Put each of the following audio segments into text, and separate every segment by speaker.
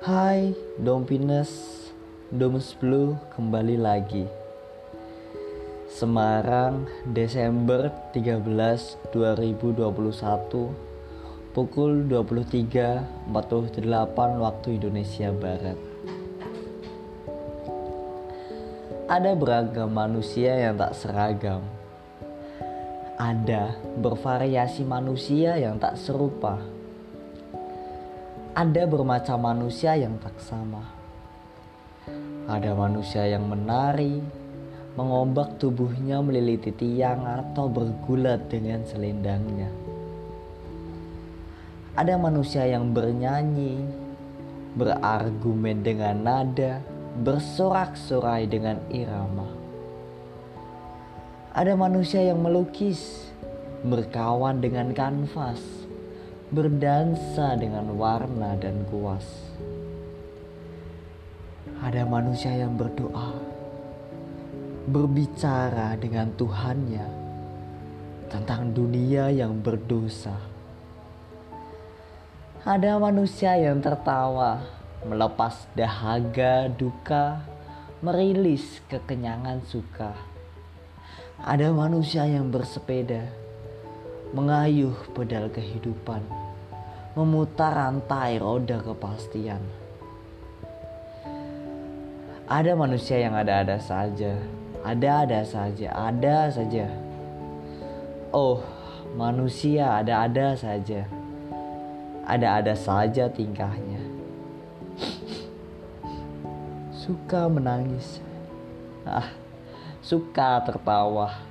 Speaker 1: Hai, Dompines, Domus Blue kembali lagi. Semarang, Desember 13, 2021, pukul 23.48 waktu Indonesia Barat. Ada beragam manusia yang tak seragam. Ada bervariasi manusia yang tak serupa ada bermacam manusia yang tak sama. Ada manusia yang menari, mengombak tubuhnya meliliti tiang atau bergulat dengan selendangnya. Ada manusia yang bernyanyi, berargumen dengan nada, bersorak-sorai dengan irama. Ada manusia yang melukis, berkawan dengan kanvas, berdansa dengan warna dan kuas. Ada manusia yang berdoa, berbicara dengan Tuhannya tentang dunia yang berdosa. Ada manusia yang tertawa, melepas dahaga duka, merilis kekenyangan suka. Ada manusia yang bersepeda, mengayuh pedal kehidupan memutar rantai roda kepastian. Ada manusia yang ada-ada saja, ada-ada saja, ada saja. Oh, manusia ada-ada saja, ada-ada saja tingkahnya. Suka menangis, ah, suka tertawa,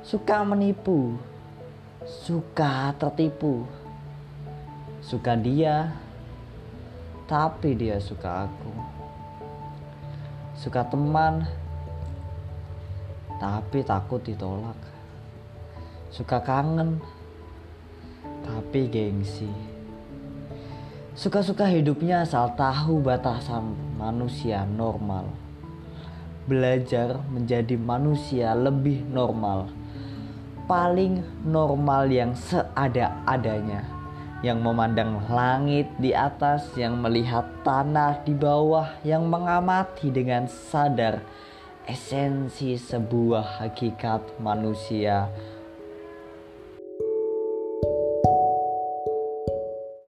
Speaker 1: suka menipu, suka tertipu suka dia, tapi dia suka aku. Suka teman, tapi takut ditolak. Suka kangen, tapi gengsi. Suka-suka hidupnya asal tahu batasan manusia normal. Belajar menjadi manusia lebih normal. Paling normal yang seada-adanya. Yang memandang langit di atas, yang melihat tanah di bawah, yang mengamati dengan sadar esensi sebuah hakikat manusia